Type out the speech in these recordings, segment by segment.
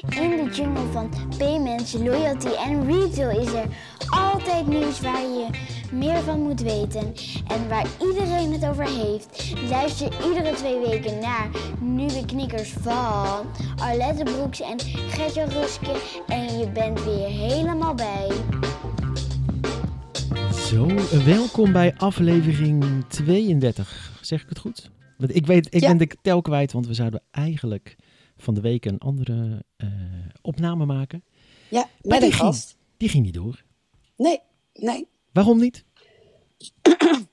In de jungle van payments, loyalty en retail is er altijd nieuws waar je meer van moet weten en waar iedereen het over heeft. Luister iedere twee weken naar nieuwe knikkers van Arlette Broeks en Gertje Ruske en je bent weer helemaal bij. Zo, welkom bij aflevering 32. Zeg ik het goed? Want ik weet, ik Ja. ben de tel kwijt, want we zouden eigenlijk van de week een andere eh, opname maken. Ja, Maar met die een ging, gast. die ging niet door. Nee, nee. Waarom niet?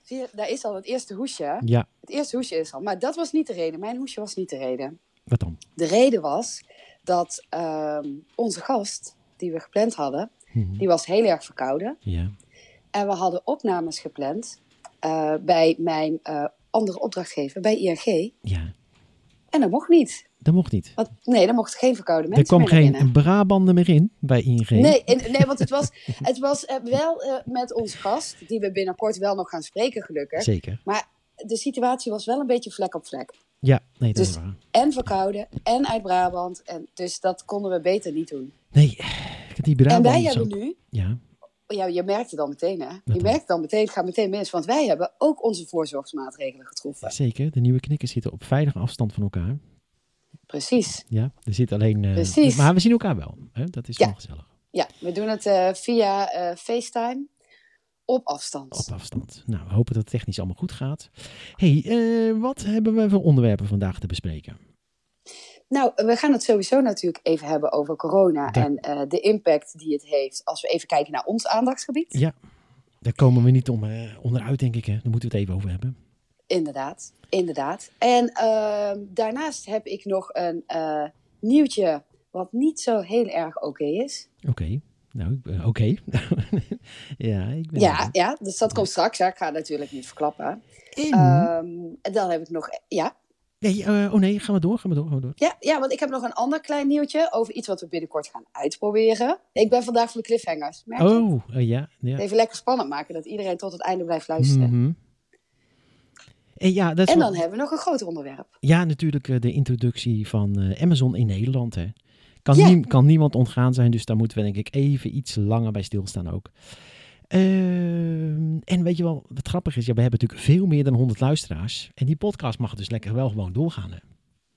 Zie je, daar is al het eerste hoesje. Ja, Het eerste hoesje is al. Maar dat was niet de reden. Mijn hoesje was niet de reden. wat dan? De reden was dat ehm, onze gast, die we gepland hadden, Mhm. die was heel erg verkouden. Ja, En we hadden opnames gepland eh, bij mijn eh, andere opdrachtgever, bij ING. ja, En dat mocht niet. Dat mocht niet. Nee, er mochten geen verkouden Er mensen kwam meer naar geen binnen. Brabander meer in bij ING. Nee, nee, want het was, het was eh, wel eh, met onze gast, die we binnenkort wel nog gaan spreken, gelukkig. Zeker. Maar de situatie was wel een beetje vlek op vlek. Ja, nee, dat Dus- is waar. En verkouden, en uit Brabant. En dus dat konden we beter niet doen. Nee, die en wij hebben ook. nu, Ja, ja, je merkt het dan meteen hè. Je dan? merkt het dan meteen, het gaat meteen mis. Want wij hebben ook onze voorzorgsmaatregelen getroffen. zeker. De nieuwe knikkers zitten op veilige afstand van elkaar. Precies. Ja, er zit alleen... eh, Precies. Maar we zien elkaar wel. Hè? Dat is Ja. wel gezellig. Ja, we doen het eh, via eh, FaceTime op afstand. Op afstand. Nou, we hopen dat het technisch allemaal goed gaat. hey, wat hebben we voor onderwerpen vandaag te bespreken? Nou, we gaan het sowieso natuurlijk even hebben over corona. En de impact die het heeft als we even kijken naar ons aandachtsgebied. Ja, daar komen we niet om, onderuit, denk ik. Hè? Daar moeten we het even over hebben. Inderdaad, inderdaad. En ehm, daarnaast heb ik nog een eh, nieuwtje wat niet zo heel erg oké is. Oké. Nou, oké. ja, ik ben Ja, ja, dus dat komt straks. Hè. Ik ga het natuurlijk niet verklappen. En- Ehm, en dan heb ik nog... Ja, nee, eh, oh nee, gaan we door, gaan we door, gaan we door. ja, ja, want ik heb nog een ander klein nieuwtje over iets wat we binnenkort gaan uitproberen. Ik ben vandaag voor de cliffhangers. Merk? Oh, eh, ja. ja. Even lekker spannend maken, dat iedereen tot het einde blijft luisteren. Mhm. En ja, dat is En wel- dan hebben we nog een groter onderwerp. ja, natuurlijk eh, de introductie van eh, Amazon in Nederland. Hè. Kan, Ja. nie- kan niemand ontgaan zijn, dus daar moeten we denk ik even iets langer bij stilstaan ook. Ehm, en weet je wel, wat grappig is, ja, we hebben natuurlijk veel meer dan 100 luisteraars. En die podcast mag dus lekker wel gewoon doorgaan. Hè.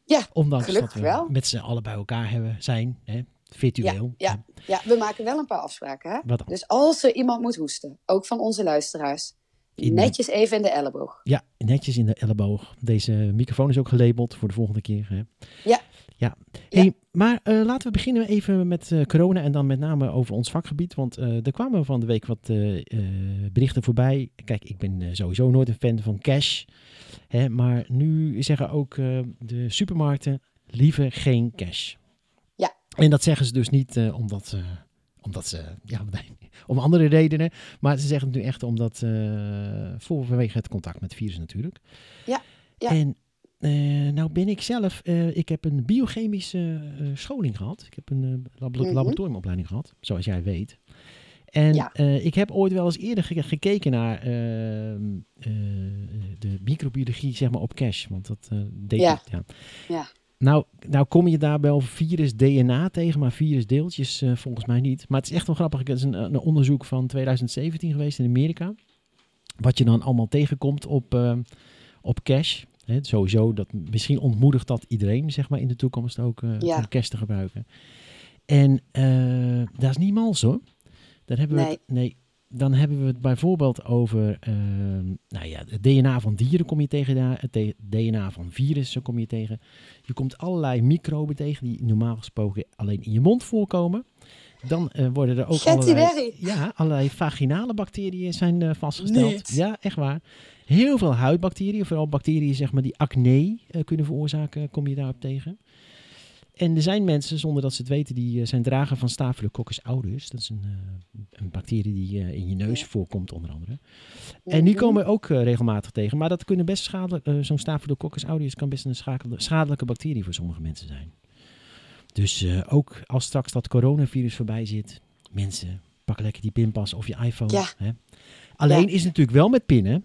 Ja, Ondanks dat we wel. met z'n allen bij elkaar hebben, zijn, hè, virtueel. Ja, ja, we maken wel een paar afspraken. Hè? Wat dan? Dus als er iemand moet hoesten, ook van onze luisteraars, In- netjes even in de elleboog. Ja, netjes in de elleboog. Deze microfoon is ook gelabeld voor de volgende keer. Hè? Ja. Ja. Ja. Hey, maar eh, laten we beginnen even met eh, corona en dan met name over ons vakgebied. Want eh, er kwamen van de week wat eh, eh, berichten voorbij. Kijk, ik ben eh, sowieso nooit een fan van cash. Hè, maar nu zeggen ook eh, de supermarkten liever geen cash. Ja. En dat zeggen ze dus niet eh, omdat. Omdat ze, ja, om andere redenen. Maar ze zeggen het nu echt omdat, eh voor, vanwege het contact met het virus natuurlijk. Ja, ja. En eh, nou ben ik zelf, eh, ik heb een biochemische scholing gehad. Ik heb een Mhm. laboratoriumopleiding gehad, zoals jij weet. En Ja. ik heb ooit wel eens eerder ge- gekeken naar ehm, eh, de microbiologie, zeg maar, op cash. Want dat deed Ja. ik, ja. Ja. Nou, nou kom je daar wel virus DNA tegen, maar virusdeeltjes eh, volgens mij niet. Maar het is echt wel grappig. Het is een, een onderzoek van 2017 geweest in Amerika. Wat je dan allemaal tegenkomt op, eh, op cash. Sowieso, dat, misschien ontmoedigt dat iedereen zeg maar, in de toekomst ook eh, Ja. om cash te gebruiken. En dat is niet mals hoor. Dan hebben we Nee. het, nee, dan hebben we het bijvoorbeeld over ehm, nou ja, het DNA van dieren kom je tegen, daar, het DNA van virussen kom je tegen. Je komt allerlei microben tegen die normaal gesproken alleen in je mond voorkomen. Dan eh, worden er ook allerlei, ja, allerlei vaginale bacteriën zijn eh, vastgesteld. Niet. Ja, echt waar. Heel veel huidbacteriën, vooral bacteriën zeg maar, die acne eh, kunnen veroorzaken, kom je daarop tegen. En er zijn mensen, zonder dat ze het weten, die eh, zijn drager van Staphylococcus aureus. Dat is een, eh, een bacterie die eh, in je neus Ja. voorkomt, onder andere. En die Mhm. komen we ook regelmatig tegen. Maar dat kunnen best schadelijk, zo'n Staphylococcus aureus kan best een schadelijke bacterie voor sommige mensen zijn. Dus ook als straks dat coronavirus voorbij zit, mensen, pak lekker die pinpas of je iPhone. Ja. Hè. Alleen Ja. is het natuurlijk wel met pinnen.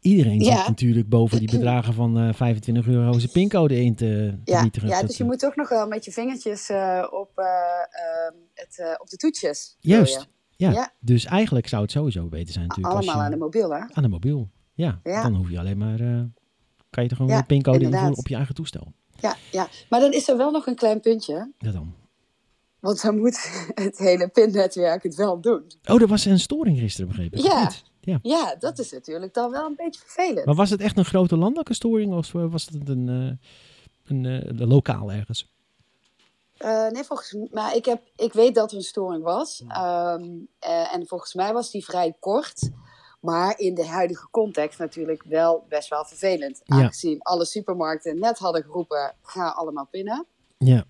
Iedereen Ja. zit natuurlijk boven die bedragen van eh 25 euro zijn pincode in te, te Ja, ja dus je moet toch nog wel met je vingertjes eh, op, eh, ehm, het, op de toetjes. Juist. Ja. Ja. Dus eigenlijk zou het sowieso beter zijn natuurlijk. Allemaal als je, aan de mobiel, hè? aan de mobiel. Ja, dan hoef je alleen maar... kan je er gewoon een pincode invoeren op je eigen toestel. Ja, ja, maar dan is er wel nog een klein puntje. Ja dan. Want dan moet het hele pinnetwerk het wel doen. Oh, er was een storing gisteren, begrepen. Ja. Ja. Ja, dat is natuurlijk dan wel een beetje vervelend. Maar was het echt een grote landelijke storing of eh, was het een, eh, een, eh, een lokaal ergens? Nee, volgens mij, ik, heb, ik weet dat er een storing was. Ehm, eh, en volgens mij was die vrij kort. Maar in de huidige context natuurlijk wel best wel vervelend. Ja. Aangezien alle supermarkten net hadden geroepen, ga allemaal pinnen. Ja,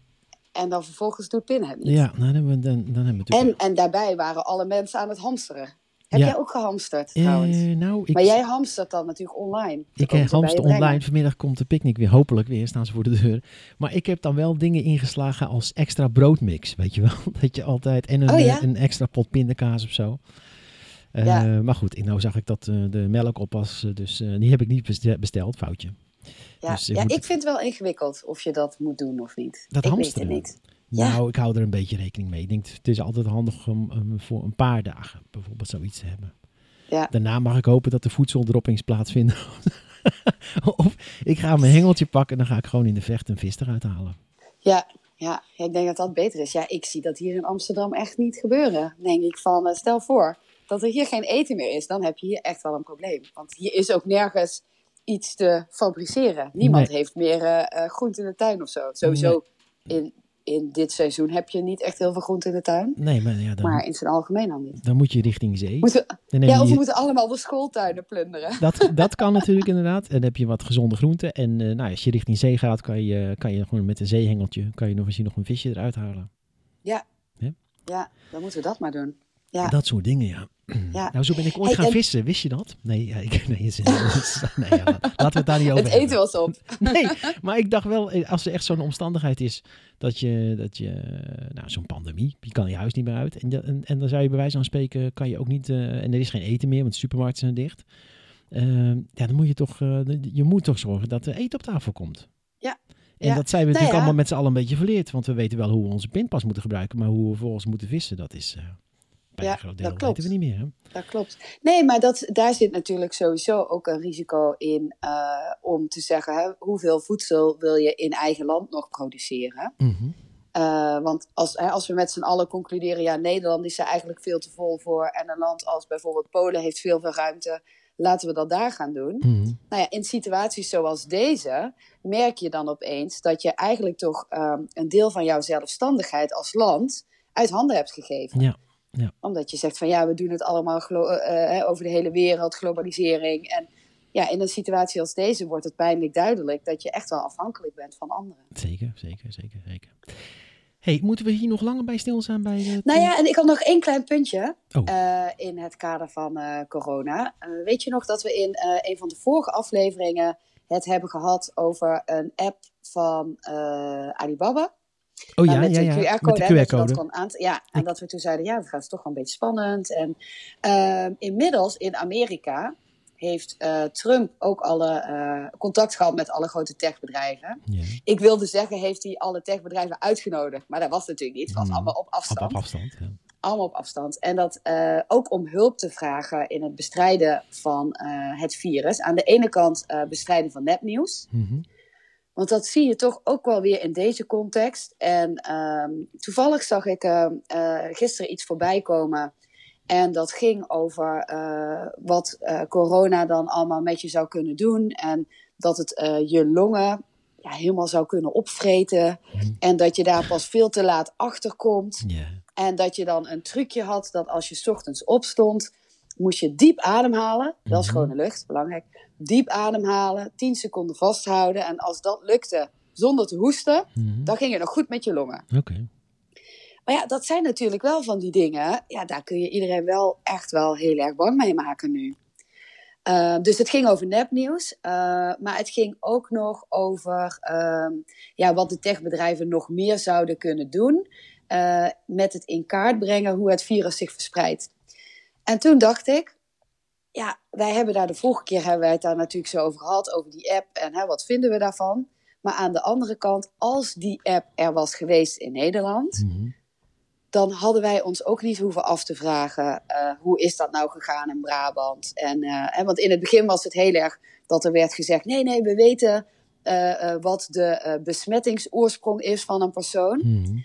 En dan vervolgens doet pinnen het niet. ja nou, dan, hebben we, dan, dan hebben we natuurlijk... En, en daarbij waren alle mensen aan het hamsteren. Heb Ja. jij ook gehamsterd Eh, trouwens? nou, ik, maar jij hamstert dan natuurlijk online. Ik eh, hamster online. Vanmiddag komt de picknick weer. Hopelijk weer staan ze voor de deur. Maar ik heb dan wel dingen ingeslagen als extra broodmix. Weet je wel? Dat je altijd... En een, Oh, ja? eh, een extra pot pindakaas of zo. Ja. Maar goed, nou zag ik dat de melk op was. Dus die heb ik niet beste- besteld. Foutje. Ja, Dus ik ja moet- ik vind het wel ingewikkeld of je dat moet doen of niet. Dat ik hamsteren? weet het niet. Ja. Nou, ik hou er een beetje rekening mee. Ik denk, het is altijd handig om um, voor een paar dagen bijvoorbeeld zoiets te hebben. Ja. Daarna mag ik hopen dat de voedseldroppings plaatsvinden. of ik ga mijn hengeltje pakken en dan ga ik gewoon in de vecht een vis eruit halen. Ja, ja, ik denk dat dat beter is. Ja, ik zie dat hier in Amsterdam echt niet gebeuren. Denk ik van, eh, stel voor dat er hier geen eten meer is, dan heb je hier echt wel een probleem. Want hier is ook nergens iets te fabriceren. Niemand Nee. heeft meer eh eh, groente in de tuin of zo. Sowieso in, in dit seizoen heb je niet echt heel veel groente in de tuin. Nee, maar ja, dan, Maar in zijn algemeen al niet. dan moet je richting zee. Moeten, neem ja, of we moeten allemaal de schooltuinen plunderen. dat, dat kan natuurlijk inderdaad. En dan heb je wat gezonde groenten. En eh, nou, als je richting zee gaat, kan je, kan je gewoon met een zeehengeltje kan je nog misschien nog een visje eruit halen. Ja, dan moeten we dat maar doen. Ja, Dat soort dingen, ja. ja. Nou, zo ben ik ooit Hey, gaan en- vissen. Wist je dat? Nee, ja, ik, nee, is- nee ja, laten we het daar niet over Het eten was op. Nee, maar ik dacht wel, eh, als er echt zo'n omstandigheid is dat je, dat je nou, zo'n pandemie, je kan je huis niet meer uit. En, en, en dan zou je bij wijze van spreken, kan je ook niet, eh, en er is geen eten meer, want de supermarkten zijn dicht. Eh, ja, dan moet je toch, eh, je moet toch zorgen dat er eten op tafel komt. Ja. En Ja. dat zijn we Nou natuurlijk allemaal met z'n allen een beetje verleerd. Want we weten wel hoe we onze pinpas moeten gebruiken. Maar hoe we vervolgens moeten vissen, dat is eh, bij Ja, een groot dat klopt. weten we niet meer. Hè? Dat klopt. Nee, maar dat, daar zit natuurlijk sowieso ook een risico in eh, om te zeggen hè, hoeveel voedsel wil je in eigen land nog produceren. Mhm. Eh, want als, hè, als we met z'n allen concluderen, ja, Nederland is er eigenlijk veel te vol voor en een land als bijvoorbeeld Polen heeft veel veel ruimte, laten we dat daar gaan doen. Mhm. Nou ja, in situaties zoals deze merk je dan opeens dat je eigenlijk toch ehm, een deel van jouw zelfstandigheid als land uit handen hebt gegeven. Ja. Omdat je zegt van ja, we doen het allemaal eh, eh, over de hele wereld, globalisering. En ja, in een situatie als deze wordt het pijnlijk duidelijk dat je echt wel afhankelijk bent van anderen. Zeker, zeker, zeker, zeker. hey, moeten we hier nog langer bij stilstaan? Bij de Nou ja, en ik had nog één klein puntje Oh. eh, in het kader van corona. Weet je nog dat we in een van de vorige afleveringen het hebben gehad over een app van Alibaba? Oh ja, met ja, de ja. QR-code. De hè, dat je QR-code. dat kon aan- ja, en dat we toen zeiden, ja, dat is toch wel een beetje spannend. En ehm, inmiddels in Amerika heeft eh, Trump ook alle eh, contact gehad met alle grote techbedrijven. Ja, Ik wilde zeggen, heeft hij alle techbedrijven uitgenodigd. Maar dat was natuurlijk niet. Het was Hmm. allemaal op afstand. op afstand. Ja. Allemaal op afstand. En dat eh, ook om hulp te vragen in het bestrijden van het virus. Aan de ene kant bestrijden van nepnieuws. Mhm. Want dat zie je toch ook wel weer in deze context. En ehm, toevallig zag ik eh, gisteren iets voorbij komen. En dat ging over eh, wat eh, corona dan allemaal met je zou kunnen doen. En dat het je longen ja, helemaal zou kunnen opvreten. Mhm. En dat je daar pas veel te laat achter komt. En dat je dan een trucje had dat als je 's ochtends opstond, moest je diep ademhalen. Wel Mhm. schone lucht, belangrijk. Diep ademhalen, 10 seconden vasthouden. En als dat lukte zonder te hoesten, Mhm. dan ging het nog goed met je longen. Oké. Maar ja, dat zijn natuurlijk wel van die dingen. Ja, daar kun je iedereen wel echt wel heel erg bang mee maken nu. Uh, dus het ging over nepnieuws, uh, maar het ging ook nog over uh, ja, wat de techbedrijven nog meer zouden kunnen doen uh, met het in kaart brengen hoe het virus zich verspreidt. En toen dacht ik, ja, wij hebben daar de vorige keer hebben wij het daar natuurlijk zo over gehad, over die app en hè, wat vinden we daarvan. Maar aan de andere kant, als die app er was geweest in Nederland, Mhm. dan hadden wij ons ook niet hoeven af te vragen eh, hoe is dat nou gegaan in Brabant. En, eh, hè, want in het begin was het heel erg dat er werd gezegd, nee, nee, we weten eh, wat de besmettingsoorsprong is van een persoon. Mhm.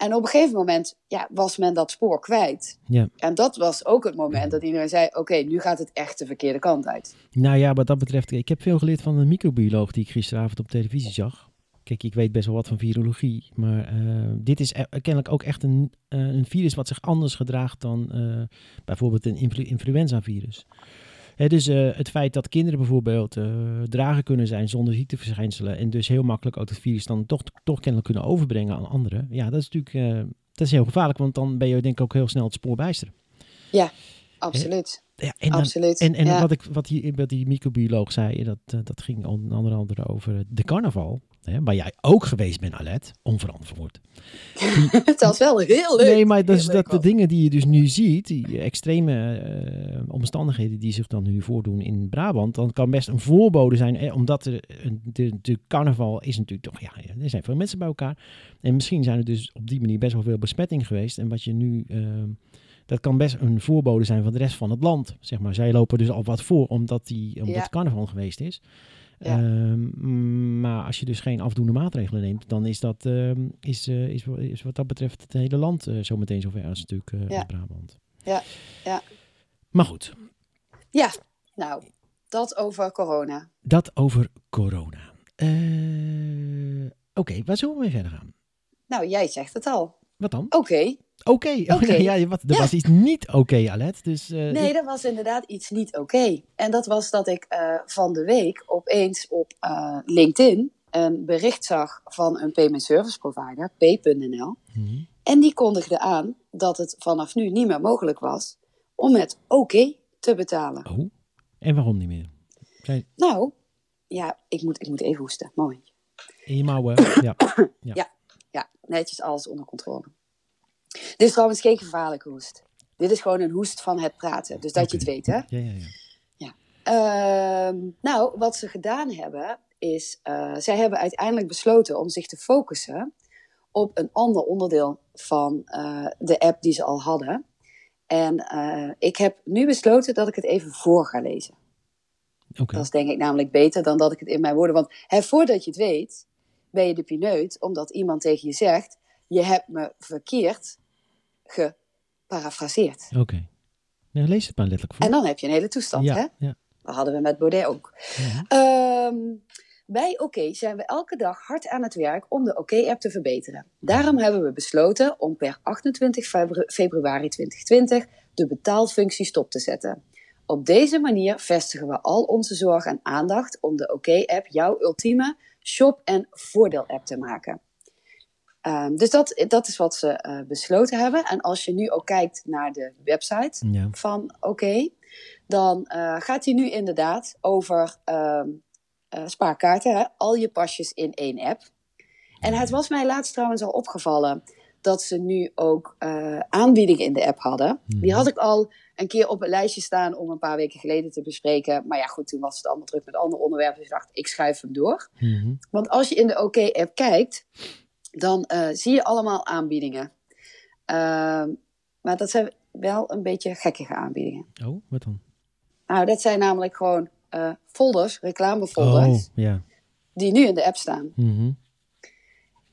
En op een gegeven moment ja, was men dat spoor kwijt. Ja. En dat was ook het moment dat iedereen zei, oké, nu gaat het echt de verkeerde kant uit. Nou ja, wat dat betreft, ik heb veel geleerd van een microbioloog die ik gisteravond op televisie zag. Kijk, ik weet best wel wat van virologie, maar eh, dit is e- kennelijk ook echt een, eh, een virus wat zich anders gedraagt dan eh, bijvoorbeeld een influ- influenza-virus. Hè, dus eh, het feit dat kinderen bijvoorbeeld eh, dragen kunnen zijn zonder ziekteverschijnselen en dus heel makkelijk ook het virus dan toch, toch kennelijk kunnen overbrengen aan anderen. Ja, dat is natuurlijk eh, dat is heel gevaarlijk, want dan ben je denk ik ook heel snel het spoor bijster. Absoluut. Ja, en dan, Absoluut. en, en ja. wat, ik, wat, die, wat die microbioloog zei, dat, dat ging onder andere over de carnaval. Hè, waar jij ook geweest bent, Alet, onverantwoord. het was wel heel leuk. Nee, maar dat, is dat de dingen die je dus nu ziet, die extreme eh, omstandigheden die zich dan nu voordoen in Brabant, dan kan best een voorbode zijn, eh, omdat er, de, de carnaval is natuurlijk toch, ja, er zijn veel mensen bij elkaar. En misschien zijn er dus op die manier best wel veel besmetting geweest. En wat je nu, eh, dat kan best een voorbode zijn van de rest van het land, zeg maar. Zij lopen dus al wat voor, omdat, die, omdat Ja. carnaval geweest is. Ja. Ehm, maar als je dus geen afdoende maatregelen neemt, dan is dat ehm, is, eh, is, is wat dat betreft het hele land eh, zo meteen zover als natuurlijk eh, Ja. als Brabant. Ja, ja. Maar goed, Ja, nou, dat over corona. dat over corona. Oké, waar zullen we mee verder gaan? Nou, jij zegt het al. Wat dan? Oké. Oké, oh, Oké. ja, wat, er Ja. was iets niet oké, Alet. Dus, eh, Nee, dat was inderdaad iets niet oké. En dat was dat ik eh, van de week opeens op eh, LinkedIn een bericht zag van een payment service provider, pay.nl. Mhm. En die kondigde aan dat het vanaf nu niet meer mogelijk was om met oké te betalen. Oh, en waarom niet meer? Nou, ja, ik moet, ik moet even hoesten. Momentje. in je mouwen? ja. Ja, netjes alles onder controle. Dit is trouwens geen gevaarlijke hoest. Dit is gewoon een hoest van het praten. Dus dat je het weet, hè? Ja, ja, ja. Ehm, nou, wat ze gedaan hebben, is uh, zij hebben uiteindelijk besloten om zich te focussen op een ander onderdeel van uh, de app die ze al hadden. En uh, ik heb nu besloten dat ik het even voor ga lezen. Okay. Dat is denk ik namelijk beter dan dat ik het in mijn woorden. Want hè, voordat je het weet, ben je de pineut, omdat iemand tegen je zegt: Je hebt me verkeerd geparafraseerd. Oké. Okay. Nou, lees het maar letterlijk voor. En dan heb je een hele toestand, ja, hè? Ja. Dat hadden we met Baudet ook. Ja. Um, bij okay zijn we elke dag hard aan het werk om de Oké-app okay te verbeteren. Daarom hebben we besloten om per 28 februari 2020 de betaalfunctie stop te zetten. Op deze manier vestigen we al onze zorg en aandacht om de Oké-app okay jouw ultieme shop- en voordeel-app te maken. Um, dus dat, dat is wat ze uh, besloten hebben. En als je nu ook kijkt naar de website ja. van Oké, okay, dan uh, gaat hij nu inderdaad over um, uh, spaarkaarten. Hè? Al je pasjes in één app. En het was mij laatst trouwens al opgevallen dat ze nu ook aanbiedingen in de app hadden. Die had ik al een keer op een lijstje staan om een paar weken geleden te bespreken. Maar ja, goed, toen was het allemaal druk met andere onderwerpen. Dus ik dacht, ik schuif hem door. Mm -hmm. Want als je in de OK-app kijkt, dan uh, zie je allemaal aanbiedingen. Uh, maar dat zijn wel een beetje gekkige aanbiedingen. Oh, wat dan? Nou, dat zijn namelijk gewoon uh, folders, reclamefolders, oh, yeah. die nu in de app staan. Mm -hmm.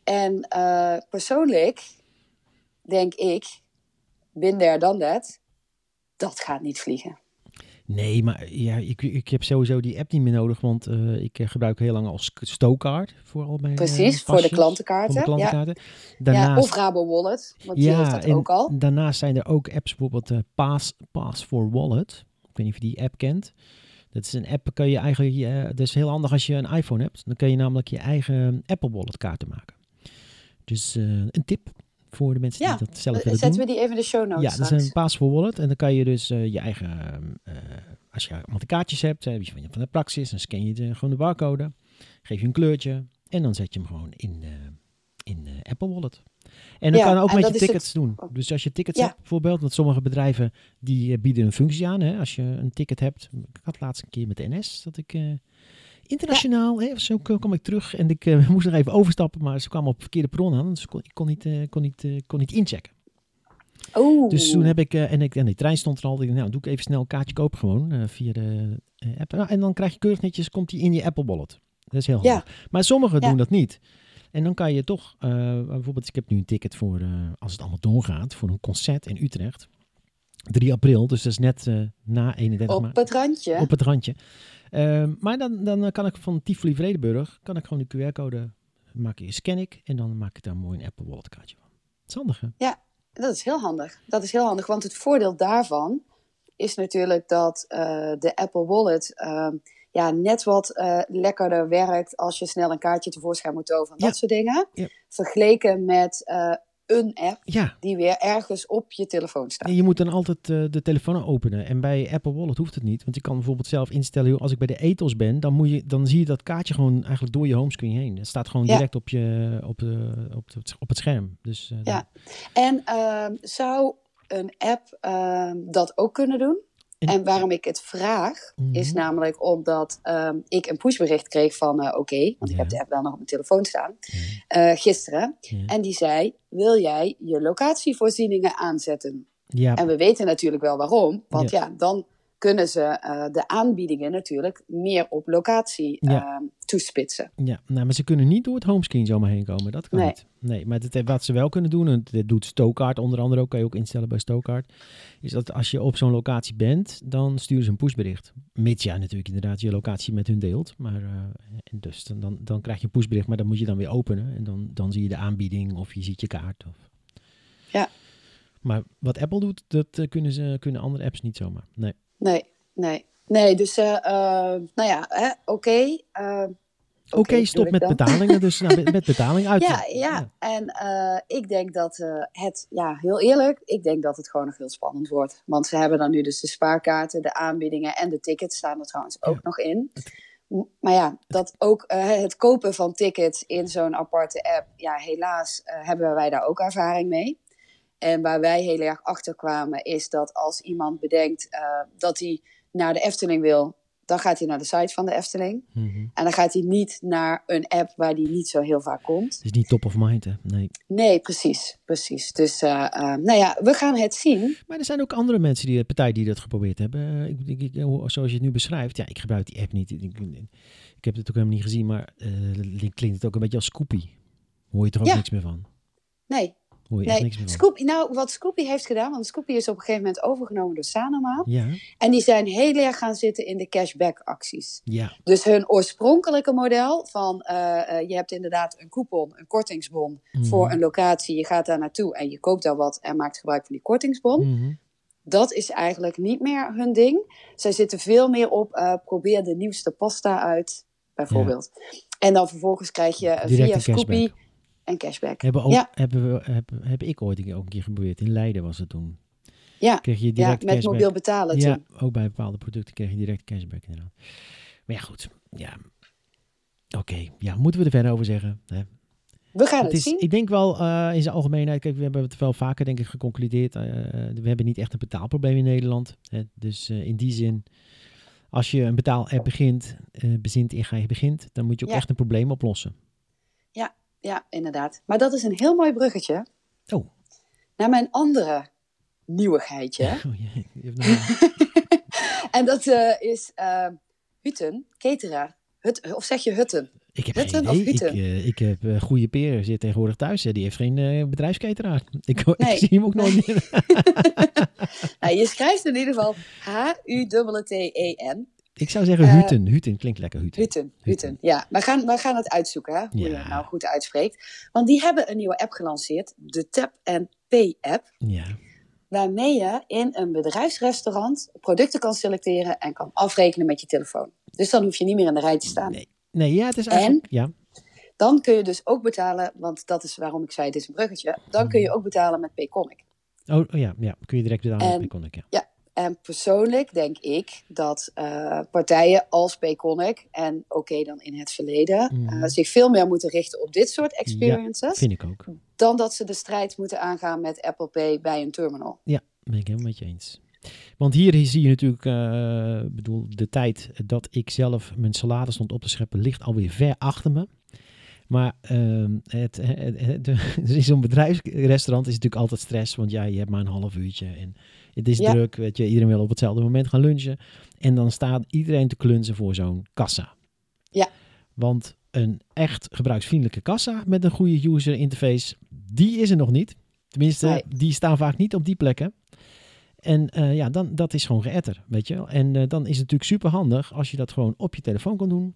En uh, persoonlijk denk ik, bin there, dan dat, dat gaat niet vliegen. Nee, maar ja, ik, ik heb sowieso die app niet meer nodig, want uh, ik gebruik heel lang als stowcard voor al mijn Precies, uh, voor de klantenkaarten. Voor de klantenkaarten. Ja. Daarnaast, ja, of Rabo Wallet, want die ja, heeft dat ook al. Daarnaast zijn er ook apps, bijvoorbeeld uh, Pass, Pass for Wallet. Ik weet niet of je die app kent. Dat is een app, kan je eigenlijk, dat is heel handig als je een iPhone hebt. Dan kun je namelijk je eigen Apple Wallet kaarten maken. Dus een tip voor de mensen ja, die dat zelf uh, willen zetten doen. we die even in de show notes Ja, dat is een Pass for Wallet. En dan kan je dus uh, je eigen, uh, als je allemaal de kaartjes hebt, heb je van de praxis, dan scan je de, gewoon de barcode, geef je een kleurtje en dan zet je hem gewoon in de, in eh, Apple Wallet. En dan Ja, kan ook met je tickets het- doen. Dus als je tickets Ja. hebt bijvoorbeeld, want sommige bedrijven die eh, bieden een functie aan. Hè, als je een ticket hebt. Ik had laatst een keer met de NS dat ik internationaal, hè, zo kwam ik terug en ik eh, moest nog even overstappen, maar ze kwamen op verkeerde perron aan. Dus ik kon, ik kon niet, eh, kon niet, eh, kon niet inchecken. Oeh. Dus toen heb ik, en, ik, en die trein stond er al, ik nou doe ik even snel een kaartje kopen gewoon via de app. Nou, en dan krijg je keurig netjes, komt die in je Apple Wallet. Dat is heel Ja. handig. Maar sommigen Ja. doen dat niet. En dan kan je toch, bijvoorbeeld, ik heb nu een ticket voor, als het allemaal doorgaat, voor een concert in Utrecht. 3 april, dus dat is net eh, na 31 Op maart. het randje. Op het randje. Ehm, maar dan, dan kan ik van Tivoli Vredenburg, kan ik gewoon de QR-code, maak ik, scan ik en dan maak ik daar mooi een Apple Wallet kaartje van. Dat is handig hè? Dat is heel handig. Dat is heel handig, want het voordeel daarvan is natuurlijk dat eh, de Apple Wallet ehm, ja, net wat eh, lekkerder werkt als je snel een kaartje tevoorschijn moet toveren. Ja. Dat soort dingen. Ja. Vergeleken met een app Ja, die weer ergens op je telefoon staat. En je moet dan altijd eh, de telefoon openen. En bij Apple Wallet hoeft het niet. Want je kan bijvoorbeeld zelf instellen, als ik bij de ethos ben, dan, moet je, dan zie je dat kaartje gewoon eigenlijk door je homescreen heen. Het staat gewoon Ja. direct op, je, op, de, op, het, op het scherm. Dus, eh, Ja. En ehm, zou een app ehm, dat ook kunnen doen? En- waarom ik het vraag, is Mhm. namelijk omdat ehm, ik een pushbericht kreeg van eh, Oké, want ik heb de app wel nog op mijn telefoon staan, Ja. eh, gisteren. Ja. En die zei, wil jij je locatievoorzieningen aanzetten? ja, En we weten natuurlijk wel waarom, want ja, dan kunnen ze eh, de aanbiedingen natuurlijk meer op locatie Ja. ehm, toespitsen. ja, nou, maar ze kunnen niet door het homescreen zomaar heen komen. Dat kan Nee. niet. Nee, maar het, wat ze wel kunnen doen, en dat doet Stokart onder andere ook, kan je ook instellen bij Stokart, is dat als je op zo'n locatie bent, dan sturen ze een pushbericht. Mits jij natuurlijk inderdaad je locatie met hun deelt. Maar eh, en dus dan, dan, dan krijg je een pushbericht, maar dan moet je dan weer openen. En dan, dan zie je de aanbieding of je ziet je kaart. Of... Ja. Maar wat Apple doet, dat eh, kunnen, ze, kunnen andere apps niet zomaar. Nee. Nee, nee. Nee, dus eh, eh, nou ja, oké. eh, Oké, bedoel stop met dan. betalingen. Dus nou, met, met betaling uit. Ja, ja. En eh, ik denk dat het, ja, heel eerlijk, ik denk dat het gewoon nog heel spannend wordt. Want ze hebben dan nu dus de spaarkaarten, de aanbiedingen en de tickets staan er trouwens ook Ja. nog in. Maar ja, dat ook het kopen van tickets in zo'n aparte app, ja, helaas hebben wij daar ook ervaring mee. En waar wij heel erg achter kwamen, is dat als iemand bedenkt eh, dat hij naar de Efteling wil, dan gaat hij naar de site van de Efteling. Mhm. En dan gaat hij niet naar een app waar hij niet zo heel vaak komt. Het is niet top of mind, hè? Nee. Nee, precies, precies. Dus, eh, eh, nou ja, we gaan het zien. Maar er zijn ook andere mensen, die, partijen die dat geprobeerd hebben. Ik, ik, zoals je het nu beschrijft. Ja, ik gebruik die app niet. Ik, heb het ook helemaal niet gezien, maar klinkt het ook een beetje als Scoopy. Hoor je er ook Ja. niks meer van? Nee, Hoor je echt nee. niks meer? Scoopy, nou, wat Scoopy heeft gedaan, want Scoopy is op een gegeven moment overgenomen door Sanoma. Ja, En die zijn heel erg gaan zitten in de cashback-acties. ja, Dus hun oorspronkelijke model van eh, eh, je hebt inderdaad een coupon, een kortingsbon Mhm. voor een locatie. Je gaat daar naartoe en je koopt daar wat en maakt gebruik van die kortingsbon. Mhm. Dat is eigenlijk niet meer hun ding. Zij zitten veel meer op eh, probeer de nieuwste pasta uit, bijvoorbeeld. En dan vervolgens krijg je via Scoopy een cashback. Hebben ook, Ja. hebben we, heb, heb ik ooit een keer, ook een keer geprobeerd. In Leiden was het toen. Ja, Kreeg je ja direct met cashback. mobiel betalen Ja, toen. ook bij bepaalde producten kreeg je direct cashback inderdaad. Maar ja, goed. Ja. Oké, ja, moeten we er verder over zeggen? Hè? We gaan het, Het is, zien. ik denk wel eh, in zijn algemeenheid, kijk, we hebben het wel vaker denk ik geconcludeerd. eh, we hebben niet echt een betaalprobleem in Nederland. Hè? Dus eh, in die zin, als je een betaal-app begint, eh, bezint in ga je begint, dan moet je ook Ja. echt een probleem oplossen. Ja, inderdaad. Maar dat is een heel mooi bruggetje Oh, naar mijn andere nieuwigheidje. oh je hebt En dat eh, is eh Hutten, cateraar. Hut, of zeg je Hutten? ik heb Hutten geen. Ik, eh, ik heb goede peer, zit tegenwoordig thuis. Hè? Die heeft geen bedrijfsketeraar. Ik, ik zie hem ook nooit meer. Nou, je schrijft in ieder geval H-U-T-T-E-N. Ik zou zeggen Eh, Huten. Huten klinkt lekker, Huten. Hutten, Hutten. Ja, we gaan, we gaan het uitzoeken, hè, hoe je het nou goed uitspreekt. Want die hebben een nieuwe app gelanceerd, de Tap Pay app. Ja. Waarmee je in een bedrijfsrestaurant producten kan selecteren en kan afrekenen met je telefoon. Dus dan hoef je niet meer in de rij te staan. Nee. nee, ja, het is eigenlijk... Ja. Dan kun je dus ook betalen, want dat is waarom ik zei, het is een bruggetje. Dan kun je ook betalen met Payconic. Oh, oh ja, ja, kun je direct betalen En- met Payconic, ja. Ja, En persoonlijk denk ik dat uh, partijen als Payconic en oké dan in het verleden Mhm. uh, zich veel meer moeten richten op dit soort experiences. Vind ik ook. Dan dat ze de strijd moeten aangaan met Apple Pay bij een terminal. Ja, ben ik helemaal met je eens. Want hier zie je natuurlijk, uh, bedoel, de tijd dat ik zelf mijn salade stond op te scheppen, ligt alweer ver achter me. Maar uh, het, het, het, het, in zo'n bedrijfsrestaurant is natuurlijk altijd stress, want ja, je hebt maar een half uurtje en het is Ja. druk, weet je, iedereen wil op hetzelfde moment gaan lunchen. En dan staat iedereen te klunzen voor zo'n kassa. Ja. Want een echt gebruiksvriendelijke kassa met een goede user interface, die is er nog niet. Tenminste, Nee. die staan vaak niet op die plekken. En uh, ja, dan, dat is gewoon geëtter, weet je wel. En uh, dan is het natuurlijk super handig als je dat gewoon op je telefoon kan doen.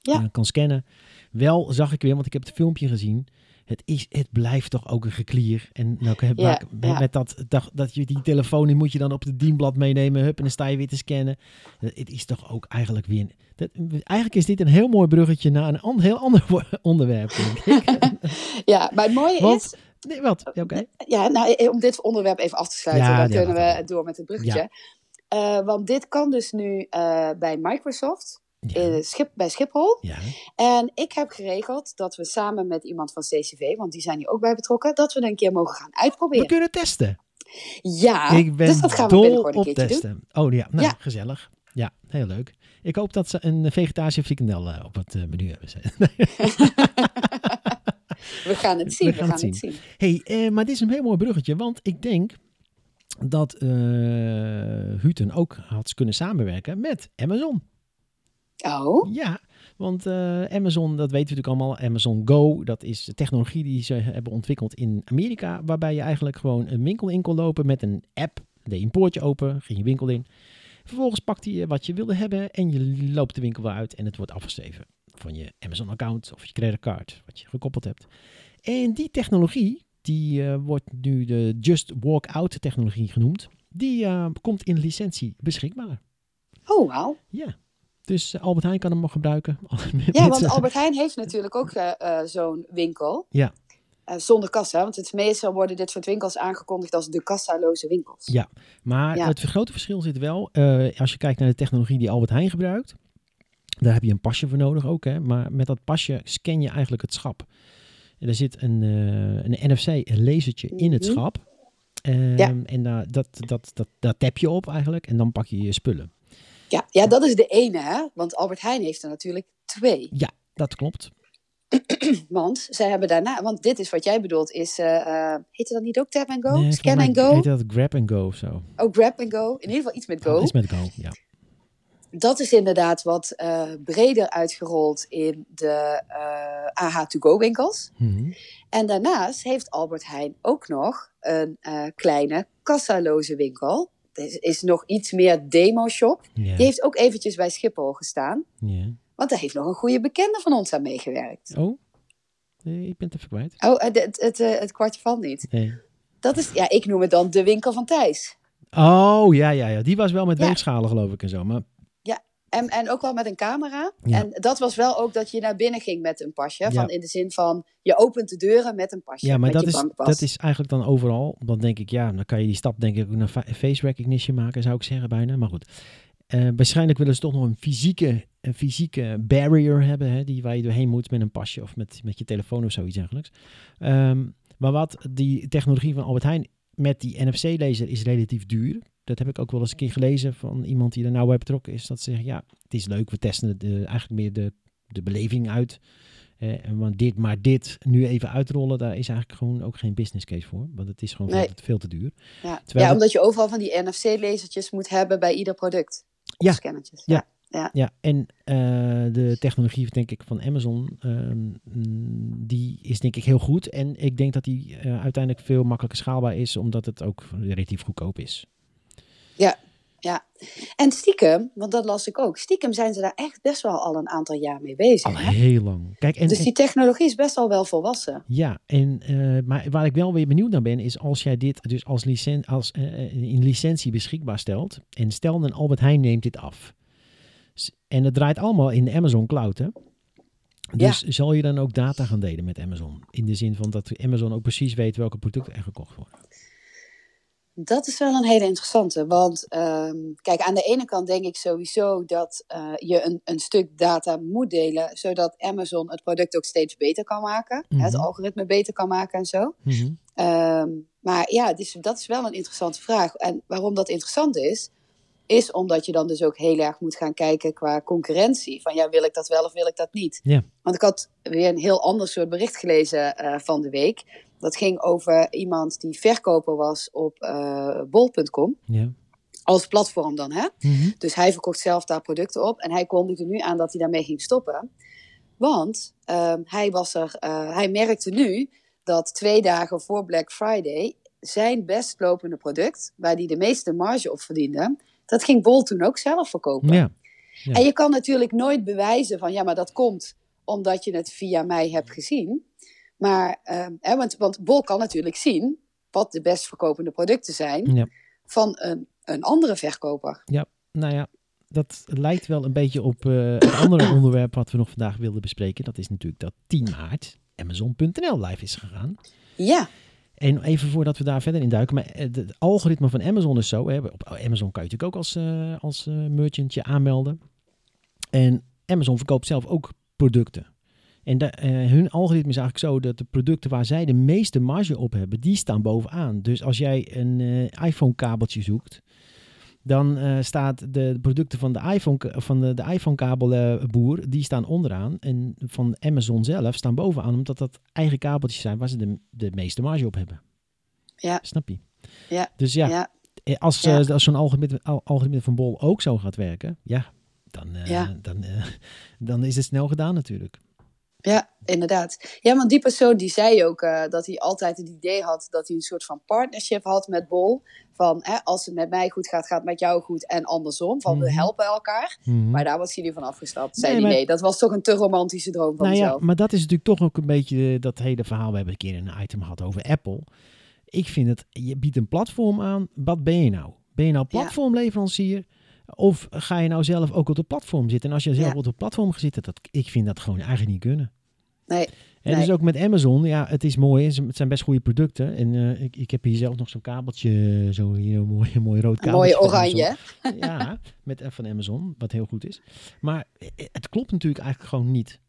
Ja. Uh, kan scannen. Wel zag ik weer, want ik heb het filmpje gezien. Het, is, het blijft toch ook een geklier. En nou, heb, Ja, met, ja. met dat, dat, dat je die telefoon, die moet je dan op het dienblad meenemen. Hup, en dan sta je weer te scannen. Het is toch ook eigenlijk weer... een- Dat, eigenlijk is dit een heel mooi bruggetje naar een an- heel ander onderwerp, denk ik. Ja, maar het mooie Want- is, nee, wat? Ja, Oké. ja, nou, eh, om dit onderwerp even af te sluiten, dan kunnen we door met het bruggetje. Eh, want dit kan dus nu eh, bij Microsoft, Ja. eh, Schip, bij Schiphol. ja. En ik heb geregeld dat we samen met iemand van CCV, want die zijn hier ook bij betrokken, dat we een keer mogen gaan We uitproberen. kunnen testen. Ja, ik ben dus dat gaan we binnenkort een op keertje doen. testen. Oh ja, nou, Ja. gezellig. Ja, heel leuk. Ik hoop dat ze een vegetarische frikandel eh, op het eh, menu hebben. We gaan het zien, We we, gaan het het zien. hey, eh, maar dit is een heel mooi bruggetje, want ik denk dat eh Huten ook had kunnen samenwerken met Amazon. Oh, Ja, want eh, Amazon, dat weten we natuurlijk allemaal. Amazon Go, dat is de technologie die ze hebben ontwikkeld in Amerika. Waarbij je eigenlijk gewoon een winkel in kon lopen met een app. Deed je een poortje open, ging je winkel in. Vervolgens pakte je wat je wilde hebben en je loopt de winkel weer uit. En het wordt afgeschreven van je Amazon-account of je creditcard, wat je gekoppeld hebt. En die technologie, die eh, wordt nu de Just Walk Out technologie genoemd. Die eh, komt in licentie beschikbaar. oh wauw. Ja. Dus eh, Albert Heijn kan hem nog gebruiken. Ja, want Albert Heijn heeft natuurlijk ook eh, eh, zo'n winkel. Ja. Eh, zonder kassa, want het meestal worden dit soort winkels aangekondigd als de kassaloze winkels. Ja, maar Ja. het grote verschil zit wel, eh, als je kijkt naar de technologie die Albert Heijn gebruikt, daar heb je een pasje voor nodig ook, hè? maar met dat pasje scan je eigenlijk het schap. En er zit een, eh, een NFC-lasertje in het Mhm. schap. Ehm, Ja. En daar dat, dat, dat, daar tap je op eigenlijk en dan pak je je spullen. Ja, ja, dat is de ene, hè? Want Albert Heijn heeft er natuurlijk twee. Ja, dat klopt. Want zij hebben daarna, want dit is wat jij bedoelt, is, eh eh heette dat niet ook Tap and Go? Nee, Scan and Go? Heet dat grab and go of zo? Oh, Grab and Go. In ieder geval iets met Go. Is met go, ja. Dat is inderdaad wat eh, breder uitgerold in de eh AH2Go winkels. Mhm. En daarnaast heeft Albert Heijn ook nog een eh, kleine kassaloze winkel. Is, is nog iets meer demo-shop. Die heeft ook eventjes bij Schiphol gestaan. ja. Want daar heeft nog een goede bekende van ons aan meegewerkt. Oh, nee, ik ben het even kwijt. Oh, het, het, eh, het kwartje van niet. Nee. Dat is, ja, ik noem het dan de winkel van Thijs. Oh, ja, ja, ja. Die was wel met Ja. weegschalen geloof ik en zo. Maar En, en ook wel met een camera. Ja. En dat was wel ook dat je naar binnen ging met een pasje. Ja. Van in de zin van, je opent de deuren met een pasje. Ja, maar dat is, dat is eigenlijk dan overal. Dan denk ik, ja, dan kan je die stap denk ik ook naar fa- face recognition maken, zou ik zeggen bijna. Maar goed. Eh, waarschijnlijk willen ze toch nog een fysieke, een fysieke barrier hebben, hè, die waar je doorheen moet met een pasje of met, met je telefoon of zoiets dergelijks. Ehm, maar wat die technologie van Albert Heijn met die NFC-laser is relatief duur. Dat heb ik ook wel eens een keer gelezen van iemand die er nou bij betrokken is. Dat ze zeggen, ja, het is leuk, we testen de, eigenlijk meer de, de beleving uit. Eh, en want dit, maar dit nu even uitrollen, daar is eigenlijk gewoon ook geen business case voor. Want het is gewoon Nee. veel, te- veel te duur. Ja, Terwijl ja omdat je overal van die NFC-lasertjes moet hebben bij ieder product. Ja. Scannertjes. Ja. ja. Ja, en eh, de technologie, denk ik, van Amazon, ehm, die is denk ik heel goed. En ik denk dat die eh, uiteindelijk veel makkelijker schaalbaar is, omdat het ook relatief goedkoop is. Ja. En stiekem, want dat las ik ook. Stiekem zijn ze daar echt best wel al een aantal jaar mee bezig. Al hè? heel lang. Kijk, en, dus die technologie is best al wel volwassen. Ja, en, eh, maar waar ik wel weer benieuwd naar ben, is als jij dit dus als, licen als eh, in licentie beschikbaar stelt. En stel een Albert Heijn neemt dit af. En het draait allemaal in de Amazon Cloud, hè? Dus zal je dan ook data gaan delen met Amazon? In de zin van dat Amazon ook precies weet welke producten er gekocht worden. Dat is wel een hele interessante. Want ehm, kijk, aan de ene kant denk ik sowieso dat uh, je een, een stuk data moet delen, zodat Amazon het product ook steeds beter kan maken. Mm -hmm. Het algoritme beter kan maken en zo. Mm -hmm. um, maar ja, dus dat is wel een interessante vraag. En waarom dat interessant is, is omdat je dan dus ook heel erg moet gaan kijken qua concurrentie. Van ja, wil ik dat wel of wil ik dat niet? Want ik had weer een heel ander soort bericht gelezen uh, van de week. Dat ging over iemand die verkoper was op uh, bol.com. Ja. Als platform dan, hè? Mm -hmm. Dus hij verkocht zelf daar producten op. En hij kondigde nu aan dat hij daarmee ging stoppen. Want uh, hij, was er, uh, hij merkte nu dat twee dagen voor Black Friday zijn best lopende product, waar hij de meeste marge op verdiende, dat ging Bol toen ook zelf verkopen. Ja. Ja. En je kan natuurlijk nooit bewijzen van ja, maar dat komt omdat je het via mij hebt gezien. Maar, uh, hè, want, want Bol kan natuurlijk zien wat de best verkopende producten zijn Ja. van een, een andere verkoper. Ja, nou ja, dat lijkt wel een beetje op uh, het andere onderwerp wat we nog vandaag wilden bespreken. Dat is natuurlijk dat 10 maart Amazon.nl live is gegaan. Ja, En even voordat we daar verder in duiken, maar eh, het, algoritme van Amazon is zo. Hè, op Amazon kan je natuurlijk ook als, uh, als merchant je aanmelden. En Amazon verkoopt zelf ook producten. En de, uh, hun algoritme is eigenlijk zo dat de producten waar zij de meeste marge op hebben, die staan bovenaan. Dus als jij een uh, iPhone-kabeltje zoekt, dan uh, staat de, producten van de iPhone, van de, de iPhone-kabelboer, die staan onderaan. En van Amazon zelf staan bovenaan, omdat dat eigen kabeltjes zijn waar ze de, de meeste marge op hebben. Ja. Snap je? ja, Dus ja, ja. als, Ja. als zo'n algoritme, al- algoritme van Bol ook zo gaat werken, ja, dan, Ja. dan, dan is het snel gedaan natuurlijk. Ja, inderdaad. Ja, want die persoon die zei ook uh, dat hij altijd het idee had dat hij een soort van partnership had met Bol. Van hè, als het met mij goed gaat, gaat het met jou goed en andersom. Van we Mhm. helpen elkaar. Mhm. Maar daar was hij nu van afgestapt. Zei Nee, hij maar- nee, dat was toch een te romantische droom van Nou ja, maar dat is natuurlijk toch ook een beetje eh, dat hele verhaal. We hebben een keer een item gehad over Apple. Ik vind het, je biedt een platform aan. Wat ben je nou? Ben je nou Ja. Of ga je nou zelf ook op de platform zitten? En als je zelf Ja. op de platform gaat zitten, dat, ik vind dat gewoon eigenlijk niet kunnen. Nee, En Nee. dus ook met Amazon, ja, het is mooi. Het zijn best goede producten. En eh, ik, ik heb hier zelf nog zo'n kabeltje, zo hier een mooi, een mooi rood een kabeltje. mooie van Amazon. oranje. Ja, met eh, van Amazon, wat heel goed is. Maar eh, het klopt natuurlijk eigenlijk gewoon niet.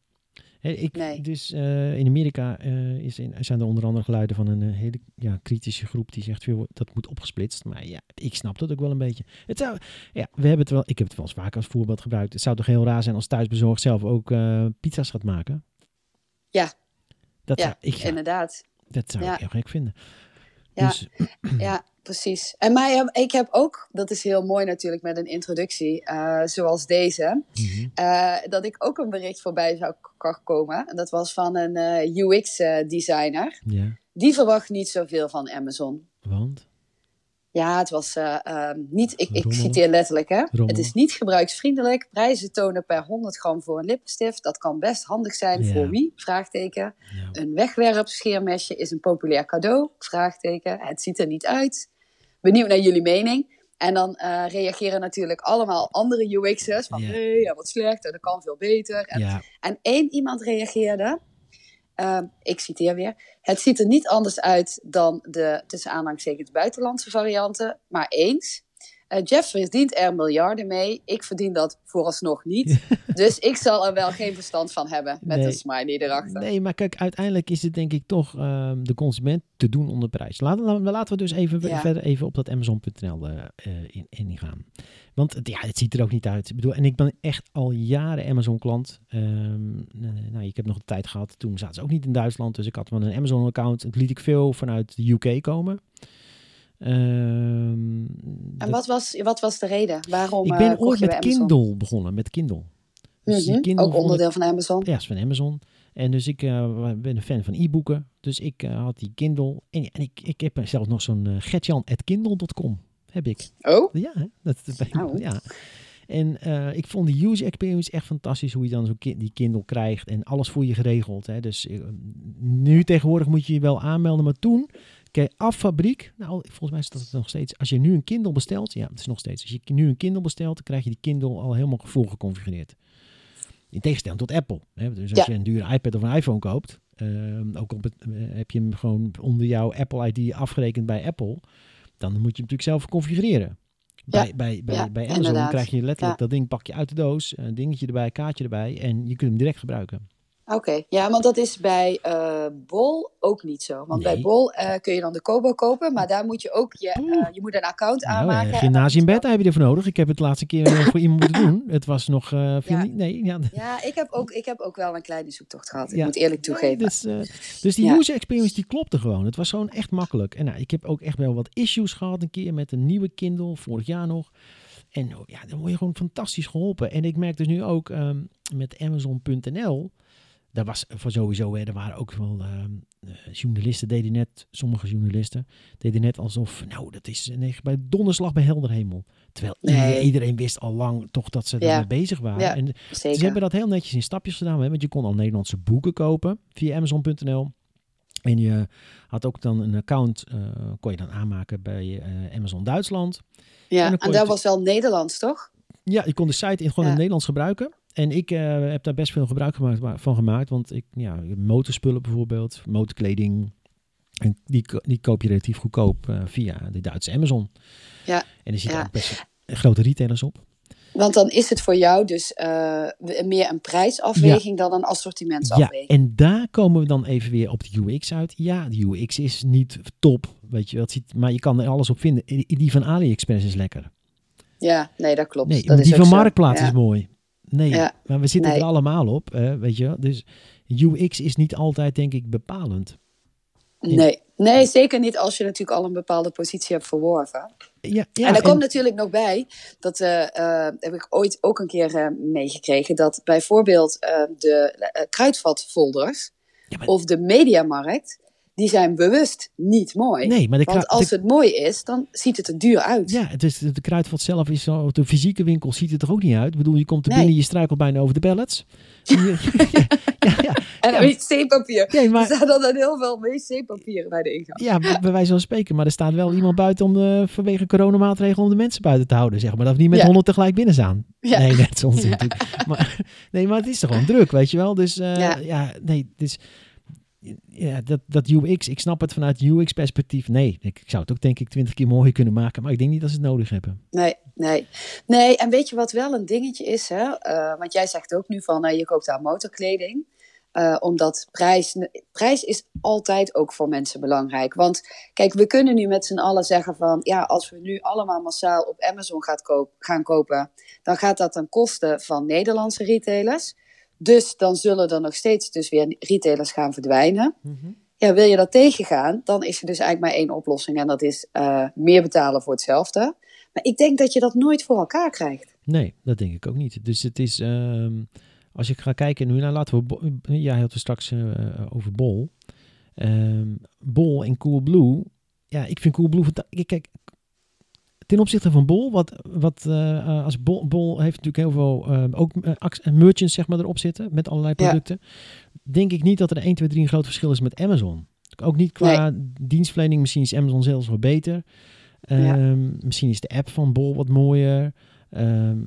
Ik, Nee. Dus eh, in Amerika eh, is in, zijn er onder andere geluiden van een eh, hele ja, kritische groep die zegt dat moet opgesplitst. Maar ja, ik snap dat ook wel een beetje. Het zou, ja, we hebben het wel, ik heb het wel eens vaak als voorbeeld gebruikt. Het zou toch heel raar zijn als thuisbezorgd zelf ook pizza's gaat maken. Ja. Dat Ja, zou, ik, ja, inderdaad. dat zou Ja. ik heel gek vinden. Ja. Dus Ja, precies. En mij, ik heb ook, dat is heel mooi natuurlijk met een introductie eh, zoals deze, mhm, eh, dat ik ook een bericht voorbij zou komen. En dat was van een eh, UX-designer. Die verwacht niet zoveel van Amazon. want Ja, het was eh, ehm, niet, ik, ik citeer letterlijk, hè. Het is niet gebruiksvriendelijk. Prijzen tonen per 100 gram voor een lippenstift. Dat kan best handig zijn voor wie? Vraagteken. Een wegwerpscheermesje is een populair cadeau? Vraagteken. Het ziet er niet uit. Benieuwd naar jullie mening. En dan eh, reageren natuurlijk allemaal andere UX'ers van Ja. nee, ja, wat slecht en dat kan veel beter. En, en één iemand reageerde, ehm, ik citeer weer, het ziet er niet anders uit dan de tussen aanhalingstekens buitenlandse varianten, maar eens. Eh, Jeff verdient er miljarden mee. Ik verdien dat vooralsnog niet. dus ik zal er wel geen verstand van hebben met Nee. een smiley erachter. Nee, maar kijk, uiteindelijk is het denk ik toch ehm, de consument te doen onder prijs. Laten, laten, we- laten we dus even Ja. verder even op dat Amazon.nl eh, eh, in, ingaan. Want het- ja, het ziet er ook niet uit. Ik bedoel, en ik ben echt al jaren Amazon-klant. Ehm, eh, nou, ik heb nog een tijd gehad, toen zaten ze ook niet in Duitsland. Dus ik had wel een Amazon-account. Het liet ik veel vanuit de UK komen. Ehm, En dat- wat was, wat was de reden? Waarom ik eh, ben ooit met? Kindle begonnen, met Kindle. Dus Mhm, Kindle Ook ik- onderdeel van Amazon. ja, is van Amazon. En dus ik eh, ben een fan van e-boeken. Dus ik eh, had die Kindle. En, en ik, ik heb zelfs nog zo'n uh, getjan.kindle.com. Heb ik. Oh, Ja, hè? dat, dat ben ik- Oh. ja. En ik vond de user experience echt fantastisch. Hoe je dan zo ki- die Kindle krijgt. En alles voor je geregeld. Hè. Dus nu tegenwoordig moet je je wel aanmelden. Maar toen, kijk, af fabriek. Nou, volgens mij is dat het nog steeds. Als je nu een Kindle bestelt. Ja, het is nog steeds. Als je nu een Kindle bestelt, dan krijg je die Kindle al helemaal voorgeconfigureerd. In tegenstelling tot Apple. Hè? Dus als Ja. je een dure iPad of een iPhone koopt, ehm, ook op het, eh, heb je hem gewoon onder jouw Apple ID afgerekend bij Apple. dan moet je hem natuurlijk zelf configureren. Ja, Bij, bij, bij, ja, bij Amazon inderdaad. krijg je letterlijk Ja. dat ding, pak je uit de doos, een dingetje erbij, kaartje erbij en je kunt hem direct gebruiken. Oké, ja, want dat is bij eh, Bol ook niet zo. Want bij. Bol eh, kun je dan de Kobo kopen, maar daar moet je ook je, Oeh. eh, je moet een account Nou, aanmaken. gymnasiumbed heb je ervoor nodig. Ik heb het laatste keer voor iemand moeten doen. Het was nog, Ja. nee, ja, Ja, ik heb, ook, ik heb ook wel een kleine zoektocht gehad. Ik Ja. moet eerlijk toegeven. dus, dus die user experience die klopte gewoon. Het was gewoon echt makkelijk. En nou, ik heb ook echt wel wat issues gehad een keer met een nieuwe Kindle, vorig jaar nog. En oh, ja, dan word je gewoon fantastisch geholpen. En ik merk dus nu ook ehm, met Amazon.nl. Daar was voor sowieso, hè, er waren ook wel ehm, eh, journalisten, deden net, sommige journalisten, deden net alsof, nou, dat is bij donderslag bij helder hemel. Terwijl Nee. iedereen, wist al lang toch dat ze Ja. ermee bezig waren. Ja, En Zeker. ze hebben dat heel netjes in stapjes gedaan. Hè? Want je kon al Nederlandse boeken kopen via Amazon.nl. En je had ook dan een account, eh, kon je dan aanmaken bij eh, Amazon Duitsland. ja, en dat was wel Nederlands, toch? Ja, je kon de site in gewoon in het Nederlands gebruiken. En ik eh, heb daar best veel gebruik gemaakt, van gemaakt. Want ik, ja, motorspullen bijvoorbeeld, motorkleding. En die, die koop je relatief goedkoop eh, via de Duitse Amazon. Ja, En er zitten ja. ook best grote retailers op. Want dan is het voor jou dus eh, meer een prijsafweging dan een Ja, assortimentsafweging. en daar komen we dan even weer op de UX uit. Ja, de UX is niet top, weet je wel. Maar je kan er alles op vinden. Die van AliExpress is lekker. Ja, nee, dat klopt. Nee, dat is die van. Marktplaats Ja. is mooi. Nee, Ja. maar we zitten Nee. er allemaal op, weet je. Dus UX is niet altijd, denk ik, bepalend. Nee. nee, zeker niet als je natuurlijk al een bepaalde positie hebt verworven. Ja, ja, en er en- komt natuurlijk nog bij, dat eh, eh, heb ik ooit ook een keer eh, meegekregen, dat bijvoorbeeld de kruidvatfolders Ja, maar- of de mediamarkt, die zijn bewust niet mooi. Nee, maar de, Want als de- het mooi is, dan ziet het er duur uit. ja, het is, de kruidvat zelf is zo, de fysieke winkel ziet het er ook niet uit. Ik bedoel, je komt er Nee. binnen, je struikelt bijna over de pallets. Ja, ja, En Ja. wc-papier. Nee, maar- Er staan dan heel veel wc-papieren bij de ingang. Ja, bij wijze van spreken. Maar er staat wel iemand buiten om de, vanwege coronamaatregelen om de mensen buiten te houden, zeg maar. Dat we niet met honderd tegelijk binnen staan. Nee, net zoals natuurlijk. Maar, nee, maar het is toch gewoon druk, weet je wel. Dus eh, ja. Ja. nee, dus... Ja, dat, dat UX, ik snap het vanuit UX-perspectief. Nee, ik, zou het ook denk ik twintig keer mooier kunnen maken. Maar ik denk niet dat ze het nodig hebben. Nee, nee. Nee, en weet je wat wel een dingetje is? Hè? Eh, want jij zegt ook nu van, eh, je koopt daar motorkleding. Eh, omdat prijs, prijs is altijd ook voor mensen belangrijk. Want kijk, we kunnen nu met z'n allen zeggen van... ja, als we nu allemaal massaal op Amazon gaat koop, gaan kopen... dan gaat dat ten koste van Nederlandse retailers. Dus dan zullen er nog steeds dus weer retailers gaan verdwijnen. Ja, wil je dat tegengaan, dan is er dus eigenlijk maar één oplossing. En dat is eh, meer betalen voor hetzelfde. Maar ik denk dat je dat nooit voor elkaar krijgt. Nee, dat denk ik ook niet. Dus het is, ehm, als ik ga kijken nu, nou laten we, Bo- ja, had het straks eh, over Bol. Ehm, Bol en Coolblue. Ja, ik vind Coolblue, kijk, ten opzichte van Bol, wat, wat eh, eh, als Bol, Bol heeft natuurlijk heel veel, ehm, ook eh, merchants zeg maar erop zitten, met allerlei Ja. producten. Denk ik niet dat er 1, 2, 3 een groot verschil is met Amazon. Ook niet qua dienstverlening, misschien is Amazon zelfs wel beter. Ja. Ehm, Misschien is de app van Bol wat mooier. Ehm,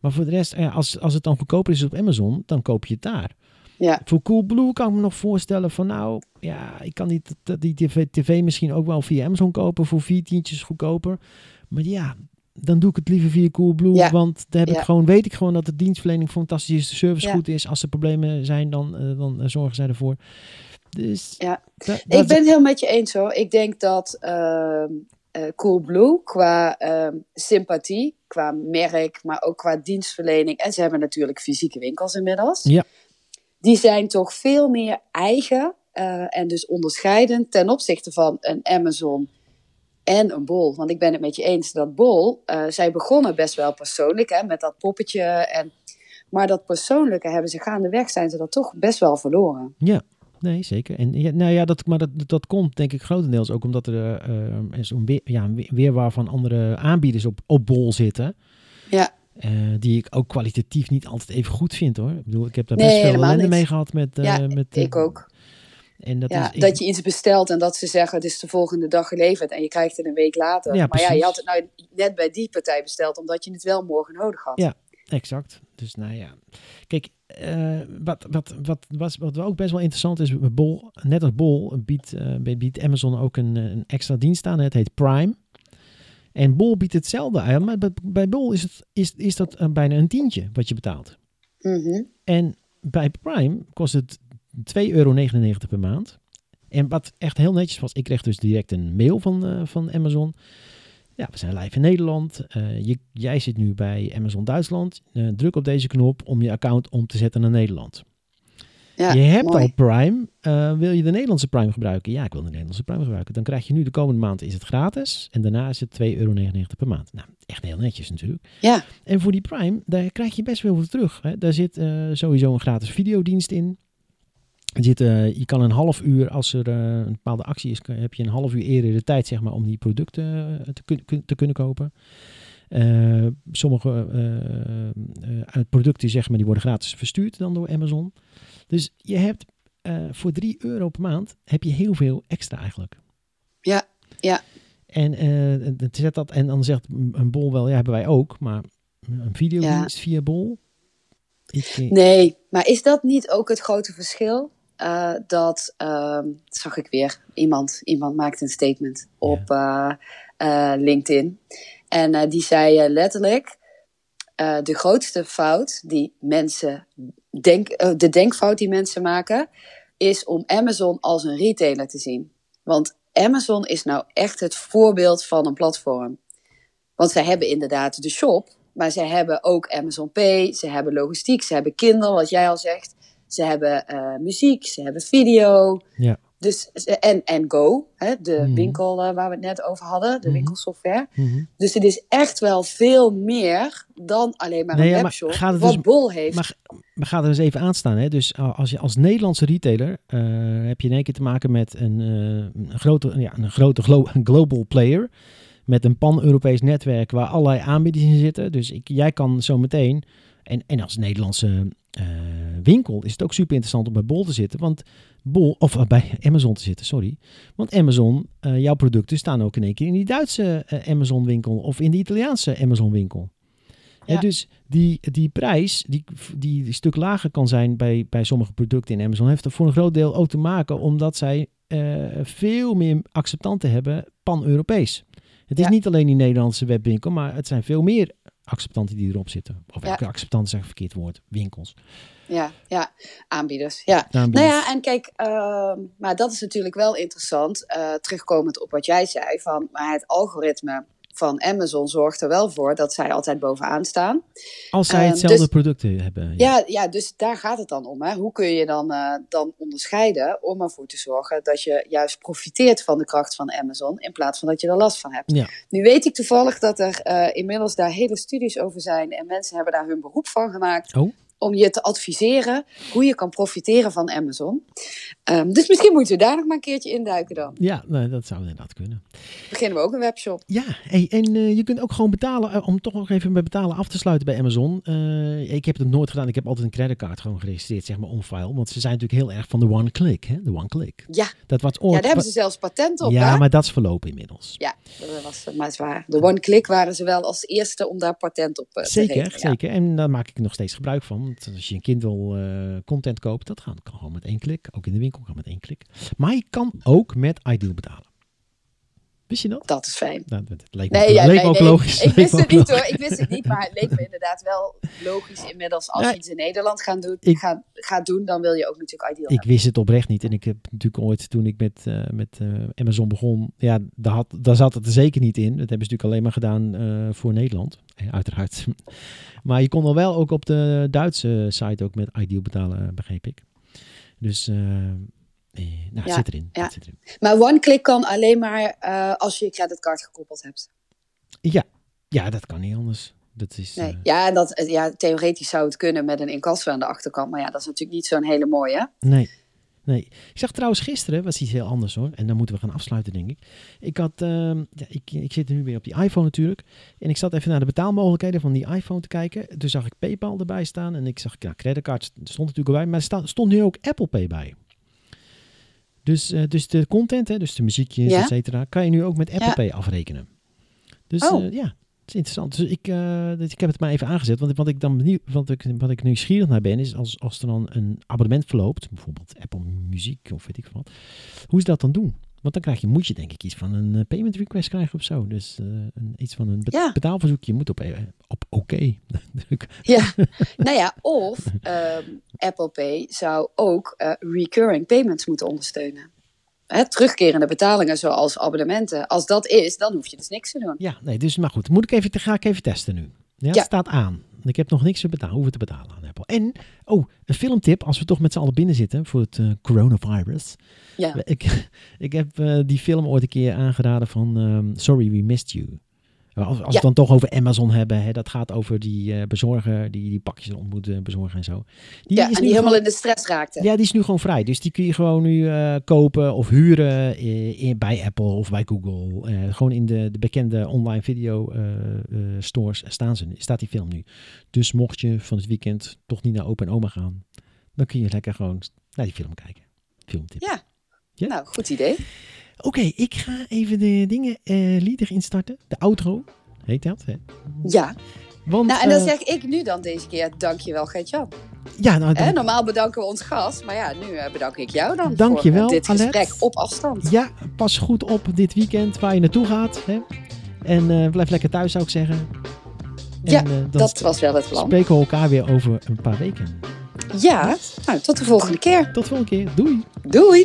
maar voor de rest, ja, als, als het dan goedkoper is op Amazon, dan koop je het daar. Ja, Voor Coolblue kan ik me nog voorstellen van nou, ja, ik kan die, dat- die tv, tv misschien ook wel via Amazon kopen voor vier tientjes goedkoper. Maar ja, dan doe ik het liever via Coolblue, Ja. want daar heb ik gewoon, weet ik gewoon dat de dienstverlening fantastisch is, de service Ja. goed is. Als er problemen zijn, dan, eh, dan eh, zorgen zij ervoor. Dus ja. da- ik ben het heel met je eens hoor. Ik denk dat eh, Coolblue qua ehm, sympathie, qua merk, maar ook qua dienstverlening. En ze hebben natuurlijk fysieke winkels inmiddels. Ja. Die zijn toch veel meer eigen en dus onderscheidend ten opzichte van een Amazon en een Bol. Want ik ben het met je eens dat Bol, eh, zij begonnen best wel persoonlijk hè, met dat poppetje. En, maar dat persoonlijke hebben ze gaandeweg, zijn ze dat toch best wel verloren. Ja, nee, zeker. En ja, nou ja, dat, maar dat, dat komt denk ik grotendeels ook omdat er eh, eh, zo'n weer, ja, een weerwaar van andere aanbieders op, op bol zitten. Ja, eh, die ik ook kwalitatief niet altijd even goed vind hoor. Ik bedoel, ik heb daar Nee, best veel ellende mee gehad met... ja met ik ook. En dat ja, is, dat je iets bestelt en dat ze zeggen het is de volgende dag geleverd en je krijgt het een week later. Ja, maar ja, je had het nou net bij die partij besteld omdat je het wel morgen nodig had. Ja. Exact. Dus nou ja. Kijk, eh, wat, wat, wat, was, wat ook best wel interessant is, Bol, net als Bol biedt, eh, biedt Amazon ook een, een extra dienst aan. Het heet Prime. En Bol biedt hetzelfde aan, maar bij- Bol is, het, is, is dat eh, bijna een tientje wat je betaalt. Mhm. En bij Prime kost het 2,99 euro per maand. En wat echt heel netjes was, ik kreeg dus direct een mail van, eh, van Amazon. Ja, we zijn live in Nederland. Eh, je, jij zit nu bij Amazon Duitsland. Eh, druk op deze knop om je account om te zetten naar Nederland. Ja, je hebt mooi. al Prime. Wil je de Nederlandse Prime gebruiken? Ja, ik wil de Nederlandse Prime gebruiken. Dan krijg je nu de komende maand is het gratis. En daarna is het 2,99 euro per maand. Nou, echt heel netjes natuurlijk. Ja, En voor die Prime, daar krijg je best wel wat terug. Hè. Daar zit sowieso een gratis videodienst in. Zit, eh, je kan een half uur, als er eh, een bepaalde actie is, heb je een half uur eerder de tijd zeg maar, om die producten eh, te, kun- te kunnen kopen. Sommige producten zeg maar, die worden gratis verstuurd dan door Amazon. Dus je hebt voor 3 euro per maand heb je heel veel extra eigenlijk. ja, ja. En, het zet dat, en dan zegt een bol wel, ja, hebben wij ook. Maar een videodienst via bol? Ik, Nee, maar is dat niet ook het grote verschil? Eh, dat ehm, zag ik weer. Iemand, iemand maakte een statement op eh, eh, LinkedIn. En die zei letterlijk: de grootste fout die mensen denk, de denkfout die mensen maken, is om Amazon als een retailer te zien. Want Amazon is nou echt het voorbeeld van een platform. Want zij hebben inderdaad de shop, maar ze hebben ook Amazon Pay, ze hebben logistiek, ze hebben Kindle, wat jij al zegt. Ze hebben eh, muziek, ze hebben video. Ja. Dus, en, en Go, hè, de Mhm. winkel eh, waar we het net over hadden, de Mhm. winkelsoftware. mhm. Dus het is echt wel veel meer dan alleen maar Nee, een ja, maar webshop. gaat het wat dus- Bol heeft. Maar, maar gaat er eens even aan staan. Hè? Dus uh, als je als Nederlandse retailer eh, heb je in één keer te maken met een, eh, een grote, ja, een grote glo- global player. Met een pan-Europees netwerk waar allerlei aanbieders in zitten. Dus ik, jij kan zo meteen. En, en als Nederlandse eh, winkel is het ook super interessant om bij Bol te zitten. Want Bol, of eh, bij Amazon te zitten, sorry. Want Amazon, eh, jouw producten staan ook in één keer in die Duitse Amazon winkel. Of in de Italiaanse Amazon winkel. Ja. dus die, die prijs, die, die een stuk lager kan zijn bij, bij sommige producten in Amazon, heeft er voor een groot deel ook te maken omdat zij veel meer acceptanten hebben pan-Europees. Het is Ja. niet alleen die Nederlandse webwinkel, maar het zijn veel meer acceptanten die erop zitten. Of Ja. welke acceptanten zijn verkeerd woord? Winkels. Ja, ja, aanbieders. Ja. Aanbieders. Nou ja, en kijk, ehm, maar dat is natuurlijk wel interessant. eh, terugkomend op wat jij zei, van maar het algoritme van Amazon zorgt er wel voor dat zij altijd bovenaan staan. Als zij ehm, hetzelfde dus- producten hebben. Ja. Ja, ja, dus daar gaat het dan om. Hè? Hoe kun je dan, eh, dan onderscheiden om ervoor te zorgen dat je juist profiteert van de kracht van Amazon in plaats van dat je er last van hebt. Ja. Nu weet ik toevallig dat er eh, inmiddels daar hele studies over zijn en mensen hebben daar hun beroep van gemaakt. Oh. Om je te adviseren hoe je kan profiteren van Amazon. Ehm, dus misschien moeten we daar nog maar een keertje induiken dan. Ja, nee, dat zou inderdaad kunnen. Beginnen we ook een webshop. Ja, hey, en eh, je kunt ook gewoon betalen, eh, om toch nog even bij betalen af te sluiten bij Amazon. Eh, ik heb het nooit gedaan, ik heb altijd een creditcard gewoon geregistreerd, zeg maar, on file. Want ze zijn natuurlijk heel erg van de one click, hè, de one click. Ja, Dat was ja ooit... daar hebben ze zelfs patent op. ja, hè? maar dat is verlopen inmiddels. Ja, dat was maar zwaar. De one-click waren ze wel als eerste om daar patent op eh, te Zeker, ja. zeker. En daar maak ik nog steeds gebruik van. Want als je een Kindle eh, content koopt, dat gaat, kan gewoon met één klik. Ook in de winkel kan met één klik. Maar je kan ook met Ideal betalen. Wist je dat? Dat is fijn. Nou, dat leek me, Nee, ook- ja, leek nee, me ook nee. logisch. Ik wist het niet hoor, ik wist het niet, maar het leek me inderdaad wel logisch inmiddels. Als Ja. je iets in Nederland gaat doen, Ik- gaat, gaat doen, dan wil je ook natuurlijk ideal Ik hebben. wist het oprecht niet. En ik heb natuurlijk ooit, toen ik met, eh, met eh, Amazon begon, ja, daar, had, daar zat het er zeker niet in. Dat hebben ze natuurlijk alleen maar gedaan eh, voor Nederland, uiteraard. maar je kon al wel ook op de Duitse site ook met Ideal betalen, begreep ik. Dus, eh, nou, het zit erin. ja. Het zit erin. Maar one-click kan alleen maar eh, als je je creditcard gekoppeld hebt. Ja. ja, dat kan niet anders. Dat is, Nee. eh, Ja, dat, ja, theoretisch zou het kunnen met een incasso aan de achterkant. Maar ja, dat is natuurlijk niet zo'n hele mooie. Nee. Nee. Ik zag trouwens gisteren, was iets heel anders hoor. En dan moeten we gaan afsluiten, denk ik. Ik had, ehm, ja, ik, ik zit nu weer op die iPhone natuurlijk. En ik zat even naar de betaalmogelijkheden van die iPhone te kijken. Toen zag ik PayPal erbij staan. En ik zag, ja, creditcard stond natuurlijk erbij. Maar er stond nu ook Apple Pay bij. Dus, eh, dus de content, hè, dus de muziekjes, Ja. et cetera, kan je nu ook met Apple Ja. Pay afrekenen. Dus Oh. eh, ja, het is interessant. Dus ik, eh, dus ik heb het maar even aangezet. Want wat ik dan benieuwd, wat ik, wat ik nieuwsgierig naar ben, is als, als er dan een abonnement verloopt, bijvoorbeeld Apple Muziek of weet ik wat, hoe ze dat dan doen. Want dan krijg je, moet je denk ik iets van een eh, payment request krijgen of zo. Dus eh, een, iets van een be- Ja. betaalverzoekje. Je moet op, eh, op oké. Ja, nou ja, of ehm, Apple Pay zou ook recurring payments moeten ondersteunen. Hè, terugkerende betalingen zoals abonnementen. Als dat is, dan hoef je dus niks te doen. Ja, nee, dus maar goed. Moet ik even, ga ik even testen nu. Ja, het staat aan. Ik heb nog niks te betalen, hoeven te betalen. En, oh, een filmtip als we toch met z'n allen binnen zitten voor het eh, coronavirus. Ja, Ik, ik heb eh, die film ooit een keer aangeraden van ehm, Sorry We Missed You. Als, als we het dan toch over Amazon hebben, hè, dat gaat over die eh, bezorger, die die pakjes ontmoet eh, bezorgen en zo. Die ja is en die helemaal gewoon- in de stress raakte. ja, die is nu gewoon vrij. Dus die kun je gewoon nu eh, kopen of huren eh, in, bij Apple of bij Google. Gewoon in de, de bekende online video stores staan ze, staat die film nu. Dus mocht je van het weekend toch niet naar Open en Oma gaan, dan kun je lekker gewoon naar die film kijken. Filmtip. Ja. Ja. Nou, goed idee. Oké, ik ga even de dingen lieder instarten. De outro, heet dat. Hè? Ja, Want, nou en dan eh, zeg ik nu dan deze keer dankjewel Gert-Jan. ja, nou, dan- Normaal bedanken we ons gast, maar ja, nu eh, bedank ik jou dan Dankjewel, voor dit gesprek op afstand. Ja, pas goed op dit weekend waar je naartoe gaat. Hè? En blijf lekker thuis, zou ik zeggen. En, Ja, Dat was wel het plan. spreken we elkaar weer over een paar weken. Ja, nou, tot de volgende keer. Tot de volgende keer. Doei! Doei!